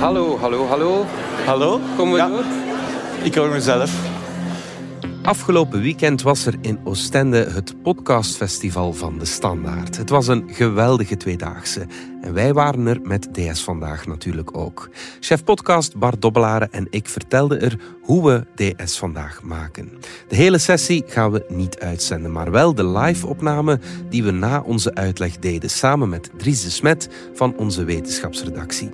Hallo, hallo, hallo. Hallo? Komen we Ja. door? Ik hoor mezelf. Afgelopen weekend was er in Oostende het podcastfestival van De Standaard. Het was een geweldige tweedaagse. En wij waren er met DS Vandaag natuurlijk ook. Chef podcast Bart Dobbelaren en ik vertelden er hoe we DS Vandaag maken. De hele sessie gaan we niet uitzenden, maar wel de live-opname die we na onze uitleg deden samen met Dries de Smet van onze wetenschapsredactie.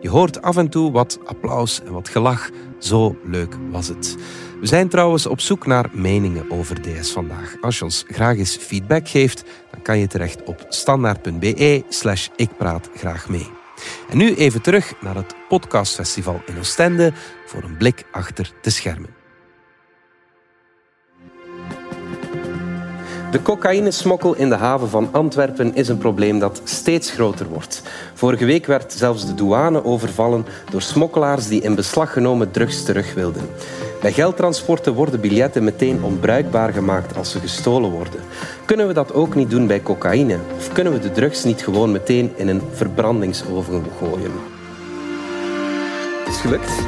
Je hoort af en toe wat applaus en wat gelach. Zo leuk was het. We zijn trouwens op zoek naar meningen over DS vandaag. Als je ons graag eens feedback geeft, dan kan je terecht op standaard.be slash ik praat graag mee. En nu even terug naar het podcastfestival in Oostende voor een blik achter de schermen. De cocaïnesmokkel in de haven van Antwerpen is een probleem dat steeds groter wordt. Vorige week werd zelfs de douane overvallen door smokkelaars die in beslag genomen drugs terug wilden. Bij geldtransporten worden biljetten meteen onbruikbaar gemaakt als ze gestolen worden. Kunnen we dat ook niet doen bij cocaïne? Of kunnen we de drugs niet gewoon meteen in een verbrandingsoven gooien? Het is gelukt.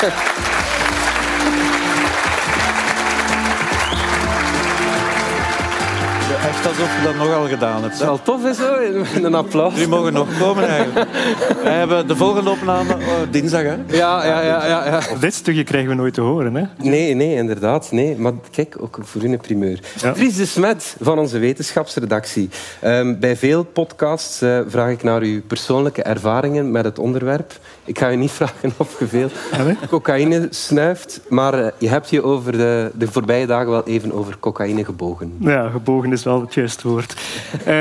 Dank. Echt alsof je dat nogal gedaan hebt. Het is wel tof, is zo. Een applaus. Jullie mogen nog komen eigenlijk. We hebben de volgende opname oh, dinsdag. Hè? Ja, ja, ja, ja, ja. Dit stukje krijgen we nooit te horen. Hè? Nee, nee, inderdaad. Nee. Maar kijk, ook voor u een primeur. Ja. Dries de Smet van onze wetenschapsredactie. Ehm, bij veel podcasts eh, vraag ik naar uw persoonlijke ervaringen met het onderwerp. Ik ga u niet vragen of je veel nee? cocaïne snuift, maar eh, je hebt je over de, de voorbije dagen wel even over cocaïne gebogen. Ja, gebogen is wel het juiste woord. Eh,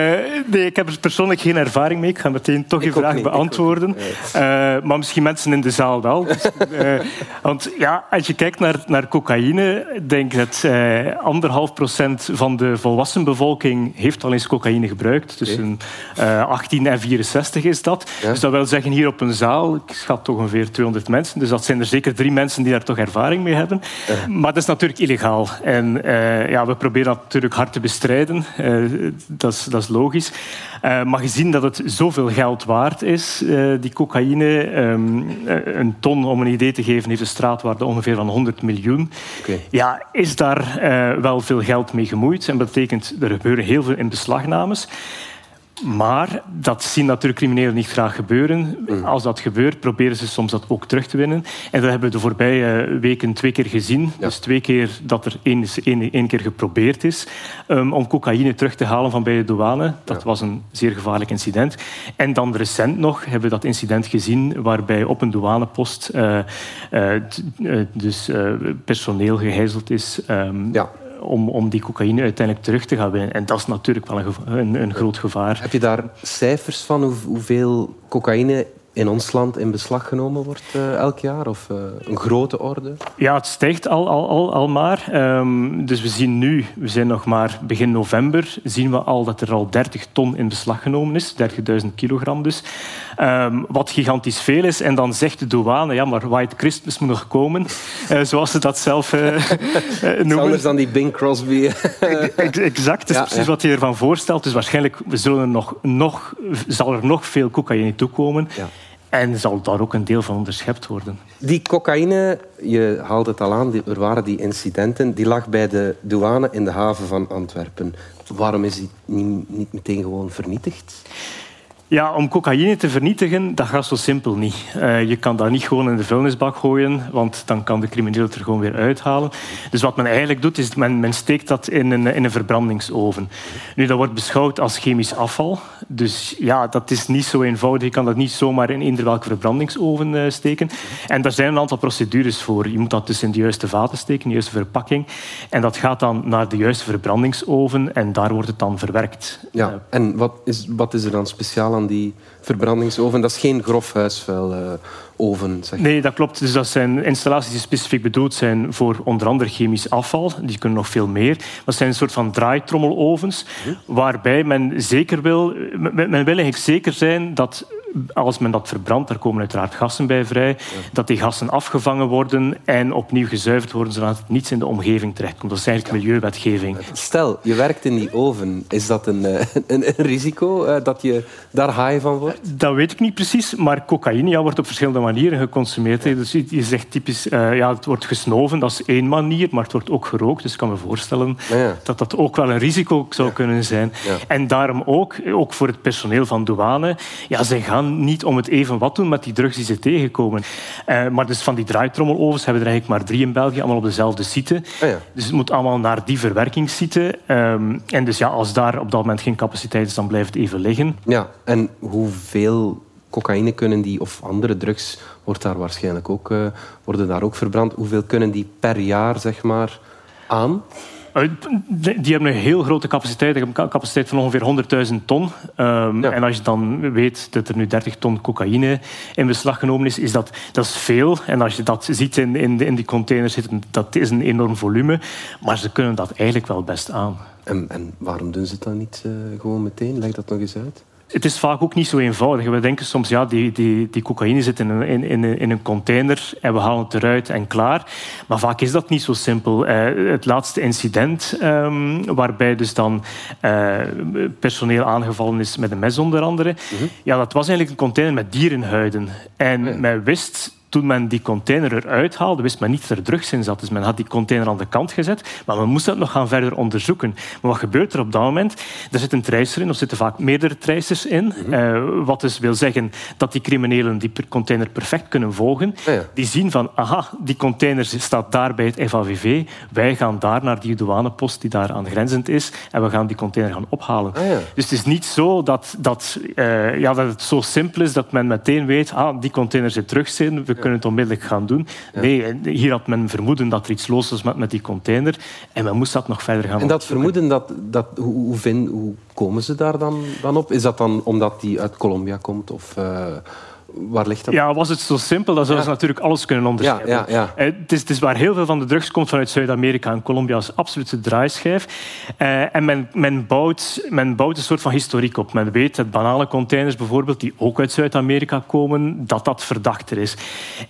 nee, ik heb er persoonlijk geen ervaring mee. Ik ga meteen toch Ik je vraag niet, ik beantwoorden. Eh, maar misschien mensen in de zaal wel. Dus, eh, want ja, als je kijkt naar, naar cocaïne, ik denk dat eh, anderhalf procent van de volwassen bevolking heeft al eens cocaïne gebruikt. Tussen eh 18 en 64 is dat. Ja. Dus dat wil zeggen, hier op een zaal, ik schat toch ongeveer 200 mensen. Dus dat zijn er zeker drie mensen die daar toch ervaring mee hebben. Maar dat is natuurlijk illegaal. En ja, we proberen dat natuurlijk hard te bestrijden. Eh, dat, is, dat is logisch. Eh, maar gezien dat het zoveel geld waard is, eh, die cocaïne, ehm, eh, een ton om een idee te geven, heeft een straatwaarde ongeveer van 100 miljoen. Ja, is daar wel veel geld mee gemoeid? En dat betekent, er gebeuren heel veel in beslagnames. Maar dat zien natuurlijk criminelen niet graag gebeuren. Als dat gebeurt, proberen ze soms dat ook terug te winnen. En dat hebben we de voorbije weken twee keer gezien. Dus twee keer dat er één, één, één keer geprobeerd is um, om cocaïne terug te halen van bij de douane. Dat was een zeer gevaarlijk incident. En dan recent nog hebben we dat incident gezien waarbij op een douanepost uh, uh, d- uh, dus personeel gegijzeld is. Um, Ja. Om, om die cocaïne uiteindelijk terug te gaan winnen. En dat is natuurlijk wel een, een, een groot gevaar. Heb je daar cijfers van hoe, hoeveel cocaïne in ons land in beslag genomen wordt eh, elk jaar? Of eh, een grote orde? Ja, het stijgt al, al, al, al maar. Ehm, dus we zien nu, we zijn nog maar begin november, zien we al dat er al 30 ton in beslag genomen is. 30.000 kilogram dus. Ehm, wat gigantisch veel is. En dan zegt de douane, ja, maar White Christmas moet nog komen. Eh, zoals ze dat zelf noemen. Anders dan die Bing Crosby. Ex- Exact, dat is Ja, precies ja. wat je ervan voorstelt. Dus waarschijnlijk we zullen er nog, nog, zal er nog veel cocaïne toekomen. Ja. En zal daar ook een deel van onderschept worden. Die cocaïne, je haalde het al aan, er waren die incidenten, die lag bij de douane in de haven van Antwerpen. Waarom is die niet meteen gewoon vernietigd? Ja, om cocaïne te vernietigen, dat gaat zo simpel niet. Eh, je kan dat niet gewoon in de vuilnisbak gooien, want dan kan de crimineel het er gewoon weer uithalen. Dus wat men eigenlijk doet, is men, men steekt dat in een, in een verbrandingsoven. Nu, dat wordt beschouwd als chemisch afval. Dus ja, dat is niet zo eenvoudig. Je kan dat niet zomaar in eender welke verbrandingsoven eh, steken. En daar zijn een aantal procedures voor. Je moet dat dus in de juiste vaten steken, de juiste verpakking. En dat gaat dan naar de juiste verbrandingsoven en daar wordt het dan verwerkt. Ja. Eh, En wat is, wat is er dan speciaal aan die verbrandingsoven? Dat is geen grof huisvuil eh, oven, zeg Nee, dat klopt. Dus dat zijn installaties die specifiek bedoeld zijn voor onder andere chemisch afval. Die kunnen nog veel meer. Dat zijn een soort van draaitrommelovens, waarbij men zeker wil... Men, men wil eigenlijk zeker zijn dat als men dat verbrandt, daar komen uiteraard gassen bij vrij, dat die gassen afgevangen worden en opnieuw gezuiverd worden, zodat niets in de omgeving terechtkomt. Dat is eigenlijk milieuwetgeving. Stel, je werkt in die oven. Is dat een, een, een risico dat je daar high van wordt? Dat weet ik niet precies, maar cocaïne ja, wordt op verschillende manieren geconsumeerd. Dus je zegt typisch, uh, ja, het wordt gesnoven, dat is één manier, maar het wordt ook gerookt. Dus ik kan me voorstellen dat dat ook wel een risico zou kunnen zijn. En daarom ook, ook voor het personeel van douane, ja, zij gaan niet om het even wat doen met die drugs die ze tegenkomen. Uh, maar dus van die draaitrommelovens hebben we er eigenlijk maar drie in België, allemaal op dezelfde site. Oh dus het moet allemaal naar die verwerkingssite. Um, en dus ja, als daar op dat moment geen capaciteit is, dan blijft het even liggen. Ja, en hoeveel cocaïne kunnen die, of andere drugs, wordt daar waarschijnlijk ook, uh, worden daar ook verbrand. Hoeveel kunnen die per jaar zeg maar, aan? Eh, die hebben een heel grote capaciteit. een capaciteit van ongeveer 100.000 ton. Um, En als je dan weet dat er nu 30 ton cocaïne in beslag genomen is, is dat, dat is veel. En als je dat ziet in, in, in die containers zitten, dat is een enorm volume. Maar ze kunnen dat eigenlijk wel best aan. En, en waarom doen ze het dan niet uh, gewoon meteen? Leg dat nog eens uit. Het is vaak ook niet zo eenvoudig. We denken soms, ja, die, die, die cocaïne zit in een, in, in een container en we halen het eruit en klaar. Maar vaak is dat niet zo simpel. Uh, het laatste incident, um, waarbij dus dan uh, personeel aangevallen is met een mes onder andere, mm -hmm. ja, dat was eigenlijk een container met dierenhuiden. En ja. men wist toen men die container eruit haalde, wist men niet dat er drugs in zat. Dus men had die container aan de kant gezet, maar men moest dat nog gaan verder onderzoeken. Maar wat gebeurt er op dat moment? Er zit een treister in, of zitten vaak meerdere treisters in. Mm -hmm. uh, wat dus wil zeggen dat die criminelen die container perfect kunnen volgen. Ja. Die zien van, aha, die container staat daar bij het FAVV. Wij gaan daar naar die douanepost die daar aangrenzend is en we gaan die container gaan ophalen. Ah, ja. Dus het is niet zo dat, dat, uh, ja, dat het zo simpel is dat men meteen weet, ah, die container zit drugs in, we kunnen het onmiddellijk gaan doen. Nee, hier had men vermoeden dat er iets los was met, met die container en men moest dat nog verder gaan En dat vermoeden, dat, dat, hoe, hoe, vind, hoe komen ze daar dan, dan op? Is dat dan omdat die uit Colombia komt? Of, uh, waar ligt dat? Ja, was het zo simpel, dan zouden ja. ze natuurlijk alles kunnen onderscheiden. Ja, ja, ja. Het, is, het, is, waar heel veel van de drugs komt vanuit Zuid-Amerika en Colombia is absoluut de draaischijf. Uh, en men, men, bouwt, men bouwt een soort van historiek op. Men weet dat bananencontainers bijvoorbeeld, die ook uit Zuid-Amerika komen, dat dat verdachter is.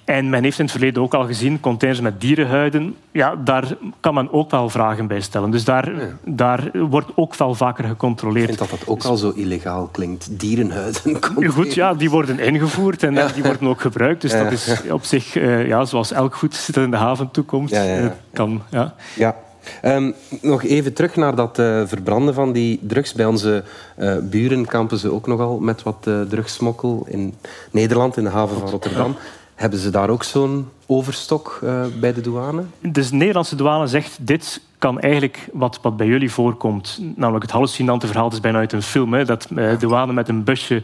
En men heeft in het verleden ook al gezien, containers met dierenhuiden, ja, daar kan men ook wel vragen bij stellen. Dus daar, daar wordt ook wel vaker gecontroleerd. Ik vind dat dat ook al zo illegaal klinkt, dierenhuiden. Goed, ja, die worden ingevoerd en die worden ook gebruikt. Dus dat is op zich, uh, ja, zoals elk goed dat in de haven toekomt, ja, ja, kan. Ja. ja. Um, nog even terug naar dat uh, verbranden van die drugs. Bij onze uh, buren kampen ze ook nogal met wat uh, drugssmokkel. In Nederland, in de haven van Rotterdam. Hebben ze daar ook zo'n overstok bij de douane? Dus de Nederlandse douane zegt dit kan eigenlijk wat, wat bij jullie voorkomt. Namelijk het hallucinante verhaal, is bijna uit een film. Hè, dat uh, de douane met een busje uh,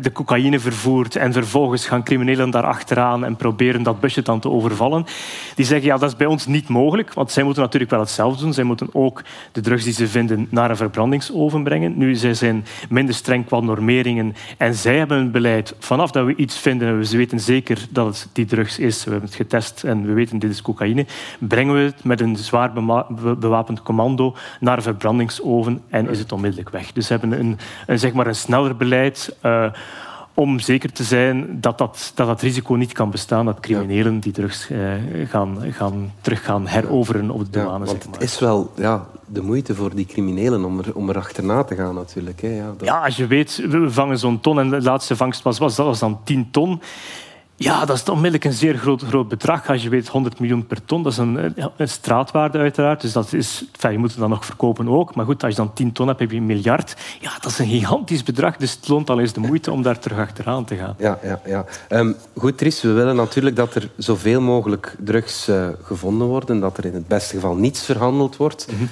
de cocaïne vervoert en vervolgens gaan criminelen daar achteraan en proberen dat busje dan te overvallen. Die zeggen, ja, dat is bij ons niet mogelijk, want zij moeten natuurlijk wel hetzelfde doen. Zij moeten ook de drugs die ze vinden naar een verbrandingsoven brengen. Nu, zij zijn minder streng qua normeringen en zij hebben een beleid. Vanaf dat we iets vinden, we weten zeker dat het die drugs is, we hebben het getest en we weten dit is cocaïne, brengen we het met een zwaar bewapend commando naar een verbrandingsoven en is het onmiddellijk weg. Dus ze hebben een, een, zeg maar een sneller beleid. Uh, om zeker te zijn dat dat, dat dat risico niet kan bestaan, dat criminelen die drugs eh, gaan, gaan, terug gaan heroveren op de douane. Ja, want zeg maar. het is wel ja, de moeite voor die criminelen om er, om er achterna te gaan natuurlijk. Hè. Ja, dat... ja, als je weet, we vangen zo'n ton en de laatste vangst was, was, dat was dan 10 ton. Ja, dat is onmiddellijk een zeer groot, groot bedrag. Als je weet 100 miljoen per ton, dat is een, een straatwaarde uiteraard. Dus dat is, enfin, je moet het dan nog verkopen ook. Maar goed, als je dan 10 ton hebt, heb je een miljard. Ja, dat is een gigantisch bedrag. Dus het loont al eens de moeite om daar terug achteraan te gaan. Ja, ja, ja. Um, goed, Tris, we willen natuurlijk dat er zoveel mogelijk drugs uh, gevonden worden. Dat er in het beste geval niets verhandeld wordt. Mm -hmm.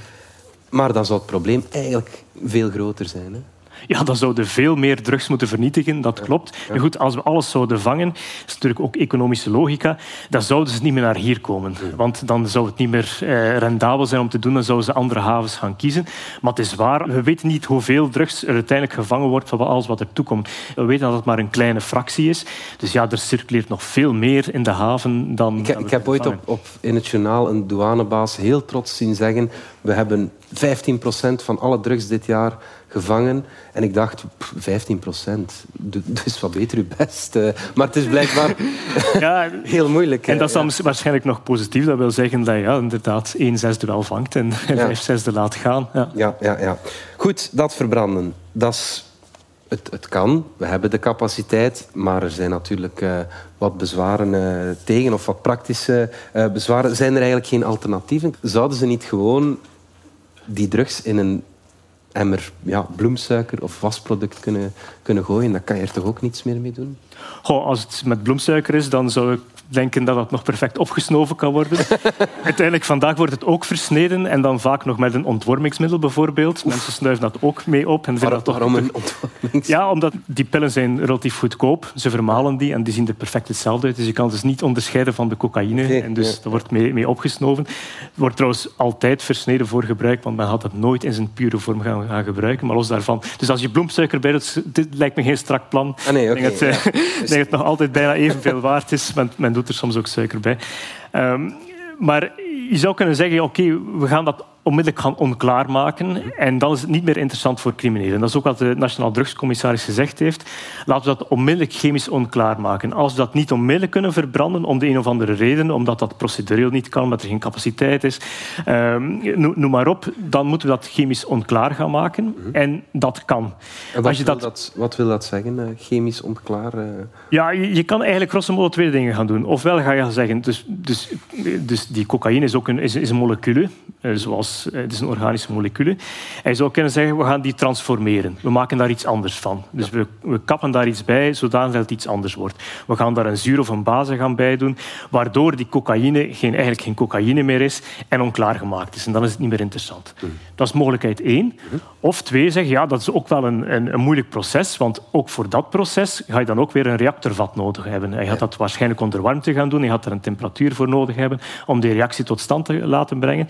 Maar dan zou het probleem eigenlijk veel groter zijn. Hè? Ja, dan zouden veel meer drugs moeten vernietigen. Dat klopt. Ja. Goed, als we alles zouden vangen, is natuurlijk ook economische logica, dan zouden ze niet meer naar hier komen. Want dan zou het niet meer eh, rendabel zijn om te doen. Dan zouden ze andere havens gaan kiezen. Maar het is waar, we weten niet hoeveel drugs er uiteindelijk gevangen wordt van alles wat er toekomt. We weten dat het maar een kleine fractie is. Dus ja, er circuleert nog veel meer in de haven dan... Ik, ik heb ooit op, op, in het journaal een douanebaas heel trots zien zeggen we hebben 15% van alle drugs dit jaar gevangen. En ik dacht, 15 procent, dus wat beter uw best. Uh, maar het is blijkbaar ja, heel moeilijk. En dat is dan waarschijnlijk nog positief. Dat wil zeggen dat je ja, inderdaad één zesde wel vangt en vijf zesde laat gaan. Ja. Ja, ja, ja. Goed, dat verbranden. Dat is het, het, kan, we hebben de capaciteit, maar er zijn natuurlijk uh, wat bezwaren uh, tegen of wat praktische uh, bezwaren. Zijn er eigenlijk geen alternatieven? Zouden ze niet gewoon die drugs in een emmer ja, bloemsuiker of wasproduct kunnen, kunnen gooien? Dan kan je er toch ook niets meer mee doen? Goh, als het met bloemsuiker is, dan zou ik denken dat dat nog perfect opgesnoven kan worden. Uiteindelijk, vandaag wordt het ook versneden en dan vaak nog met een ontwormingsmiddel bijvoorbeeld. Mensen snuiven dat ook mee op. En Waar, dat waarom een ontwormingsmiddel? Ja, omdat die pillen zijn relatief goedkoop. Ze vermalen die en die zien er perfect hetzelfde uit. Dus je kan dus niet onderscheiden van de cocaïne. en dus dat wordt mee, mee opgesnoven. Het wordt trouwens altijd versneden voor gebruik, want men had het nooit in zijn pure vorm gaan, gaan gebruiken. Maar los daarvan... Dus als je bloemsuiker bij doet, dit lijkt me geen strak plan. Ah, nee, okay, ik denk, dat, denk dat het nog altijd bijna evenveel waard is. Men, men doet er soms ook suiker bij. Um, maar je zou kunnen zeggen, oké, we gaan dat onmiddellijk gaan onklaar maken. En dan is het niet meer interessant voor criminelen. Dat is ook wat de Nationaal Drugscommissaris gezegd heeft. Laten we dat onmiddellijk chemisch onklaar maken. Als we dat niet onmiddellijk kunnen verbranden, om de een of andere reden, omdat dat procedureel niet kan, omdat er geen capaciteit is, um, noem maar op, dan moeten we dat chemisch onklaar gaan maken. Mhm. En dat kan. En wat, Als je dat... dat... wat wil dat zeggen, uh, chemisch onklaar? Uh... Ja, je, je, kan eigenlijk grosso modo twee dingen gaan doen. Ofwel ga je zeggen, dus, dus, dus die cocaïne is ook een, is, is een molecule, uh, zoals eh, het is een organische molecule. En je zou kunnen zeggen, we gaan die transformeren. We maken daar iets anders van. Dus we, we kappen daar iets bij, zodat het iets anders wordt. We gaan daar een zuur of een base gaan bij doen, waardoor die cocaïne geen, eigenlijk geen cocaïne meer is en onklaargemaakt is. En dan is het niet meer interessant. Mm. Dat is mogelijkheid één. Mm-hmm. Of twee, zeggen, ja, dat is ook wel een, een, een, moeilijk proces, want ook voor dat proces ga je dan ook weer een reactorvat nodig hebben. Je gaat dat waarschijnlijk onder warmte gaan doen, je gaat er een temperatuur voor nodig hebben om die reactie tot stand te laten brengen.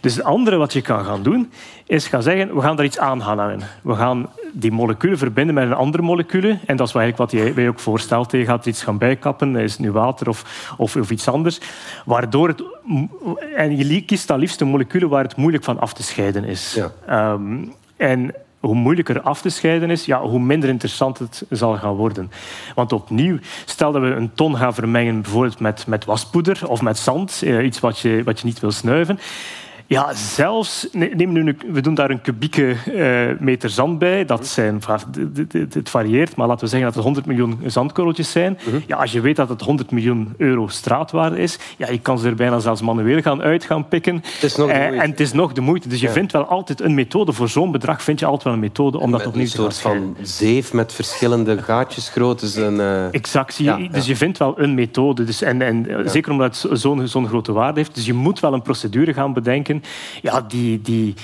Dus het andere wat je kan gaan doen, is gaan zeggen, we gaan daar iets aan hangen. We gaan die moleculen verbinden met een andere molecule. En dat is eigenlijk wat jij ook voorstelt. Je gaat er iets gaan bijkappen, is het nu water of, of, of iets anders. Waardoor het, en je kiest dan liefst de moleculen waar het moeilijk van af te scheiden is. Ja. Um, en hoe moeilijker af te scheiden is, ja, hoe minder interessant het zal gaan worden. Want opnieuw, stel dat we een ton gaan vermengen bijvoorbeeld met, met waspoeder of met zand, eh, iets wat je, wat je niet wil snuiven, ja, zelfs, neem nu, we doen daar een kubieke uh, meter zand bij. Dat zijn, het varieert, maar laten we zeggen dat het 100 miljoen zandkorreltjes zijn. Mhm. Ja, als je weet dat het 100 miljoen euro straatwaarde is, ja, je kan ze er bijna zelfs manueel gaan uit gaan pikken. Het is nog de uh, en het is nog de moeite. Dus je vindt wel altijd een methode. Voor zo'n bedrag vind je altijd wel een methode om dat opnieuw te gaan Een soort van zeef met verschillende gaatjes groot. Dus een, uh... Exact. Ja, dus je vindt wel een methode. Dus, en, en Zeker omdat het zo'n zo'n grote waarde heeft. Dus je moet wel een procedure gaan bedenken ja, die, die,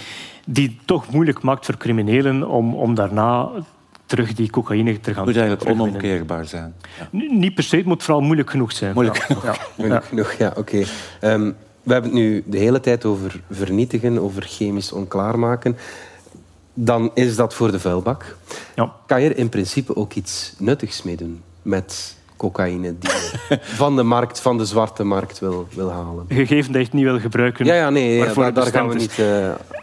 die toch moeilijk maakt voor criminelen om, om daarna terug die cocaïne te gaan... Het moet eigenlijk onomkeerbaar zijn. Ja. Niet per se, het moet vooral moeilijk genoeg zijn. Moeilijk genoeg. Ja. Moeilijk genoeg, ja, oké. Ehm, we hebben het nu de hele tijd over vernietigen, over chemisch onklaarmaken. Dan is dat voor de vuilbak. Ja. Kan je er in principe ook iets nuttigs mee doen met cocaïne die van de markt, van de zwarte markt wil, wil halen. Gegeven dat je het niet wil gebruiken. Ja, ja nee, daar, daar gaan we niet uh,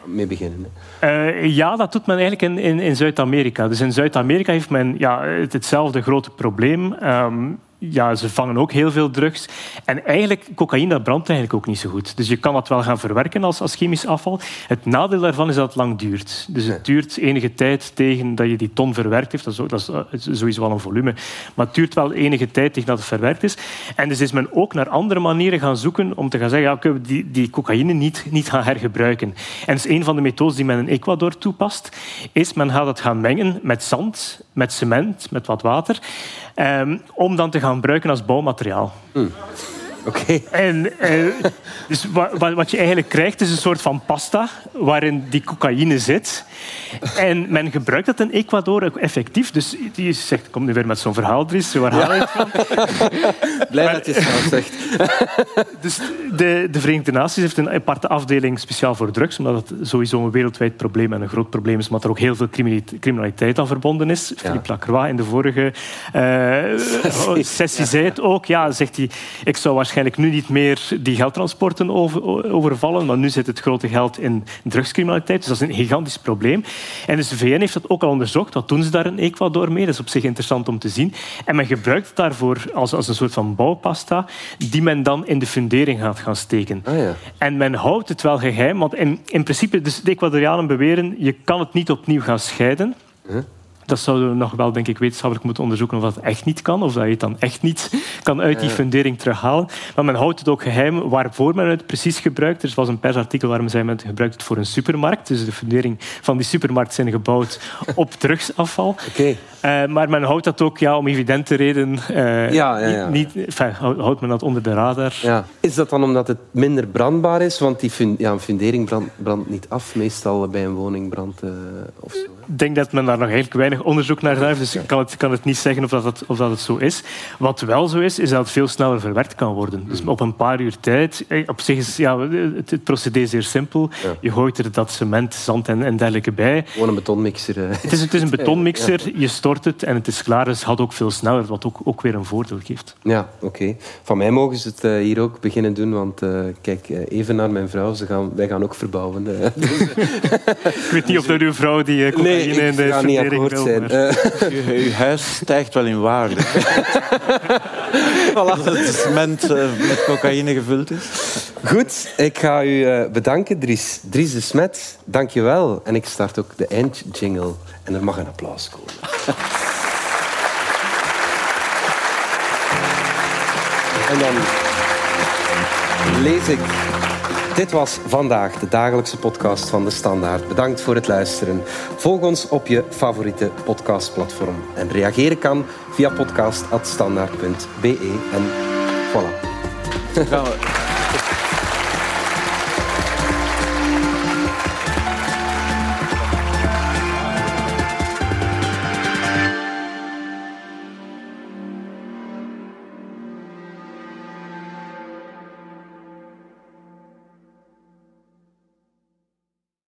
mee beginnen. Uh, ja, dat doet men eigenlijk in, in, in Zuid-Amerika. Dus in Zuid-Amerika heeft men ja, hetzelfde grote probleem. Um, ja, ze vangen ook heel veel drugs. En eigenlijk, cocaïne dat brandt eigenlijk ook niet zo goed. Dus je kan dat wel gaan verwerken als, als chemisch afval. Het nadeel daarvan is dat het lang duurt. Dus het duurt enige tijd tegen dat je die ton verwerkt heeft. Dat is, dat is sowieso wel een volume. Maar het duurt wel enige tijd tegen dat het verwerkt is. En dus is men ook naar andere manieren gaan zoeken om te gaan zeggen, ja, kunnen we die, die cocaïne niet, niet gaan hergebruiken. En dus een van de methodes die men in Ecuador toepast, is men gaat het gaan mengen met zand, met cement, met wat water. Um, om dan te gaan gebruiken als bouwmateriaal. Mm. Oké. En eh, dus wat, wat, je eigenlijk krijgt is een soort van pasta waarin die cocaïne zit. En men gebruikt dat in Ecuador effectief. Dus die zegt, komt nu weer met zo'n verhaal, Dries. Waar haal je het van? Blij dat je het zelf zegt. dus de, de Verenigde Naties heeft een aparte afdeling speciaal voor drugs, omdat het sowieso een wereldwijd probleem en een groot probleem is, maar er ook heel veel criminaliteit aan verbonden is. Ja. Philippe Lacroix in de vorige uh, sessie zei het ook. Ja, zegt hij, ik zou waarschijnlijk waarschijnlijk nu niet meer die geldtransporten over, overvallen, maar nu zit het grote geld in drugscriminaliteit. Dus dat is een gigantisch probleem. En dus de VN heeft dat ook al onderzocht. Wat doen ze daar in Ecuador mee? Dat is op zich interessant om te zien. En men gebruikt het daarvoor als, als een soort van bouwpasta die men dan in de fundering gaat gaan steken. Ah, ja. En men houdt het wel geheim, want in, in principe, dus de Ecuadorianen beweren, je kan het niet opnieuw gaan scheiden. Dat zouden we nog wel, denk ik, wetenschappelijk moeten onderzoeken of dat echt niet kan, of dat je het dan echt niet kan uit die fundering terughalen. Maar men houdt het ook geheim waarvoor men het precies gebruikt. Er was een persartikel waar men zei men gebruikt het voor een supermarkt. Dus de fundering van die supermarkt zijn gebouwd op drugsafval. Oké. Uh, maar men houdt dat ook ja, om evidente reden. Uh, Ja, ja, ja. Niet, enfin, houdt men dat onder de radar. Is dat dan omdat het minder brandbaar is? Want die fun- ja, een fundering brandt, niet af, meestal bij een woningbrand eh, of zo. Ik denk dat men daar nog eigenlijk weinig onderzoek naar heeft, dus ik kan het, kan het niet zeggen of dat, het, of dat het zo is. Wat wel zo is, is dat het veel sneller verwerkt kan worden. Dus op een paar uur tijd, eh, op zich is ja, het, het procedé zeer simpel. Je gooit er dat cement, zand en, en dergelijke bij. Gewoon een betonmixer. eh. Het is, het is een betonmixer, je stort het en het is klaar. Dus het gaat ook veel sneller, wat ook, ook weer een voordeel geeft. Ja, oké. Van mij mogen ze het eh, hier ook beginnen doen, want eh, kijk, eh, even naar mijn vrouw, ze gaan, wij gaan ook verbouwen. Ik weet niet of dat uw vrouw die eh, cocaïne nee, in ik de ga niet akkoord wil, zijn. maar- Eh, Je, je huis stijgt wel in waarde. Als het cement met cocaïne gevuld is. goed, ik ga u eh, bedanken, Dries. Dries de Smet, dank je wel. En ik start ook de eindjingle. En er mag een applaus komen. En dan lees ik. Dit was vandaag de dagelijkse podcast van de Standaard. Bedankt voor het luisteren. Volg ons op je favoriete podcastplatform. En reageren kan via podcast.standaard.be. En voilà. Gaan we-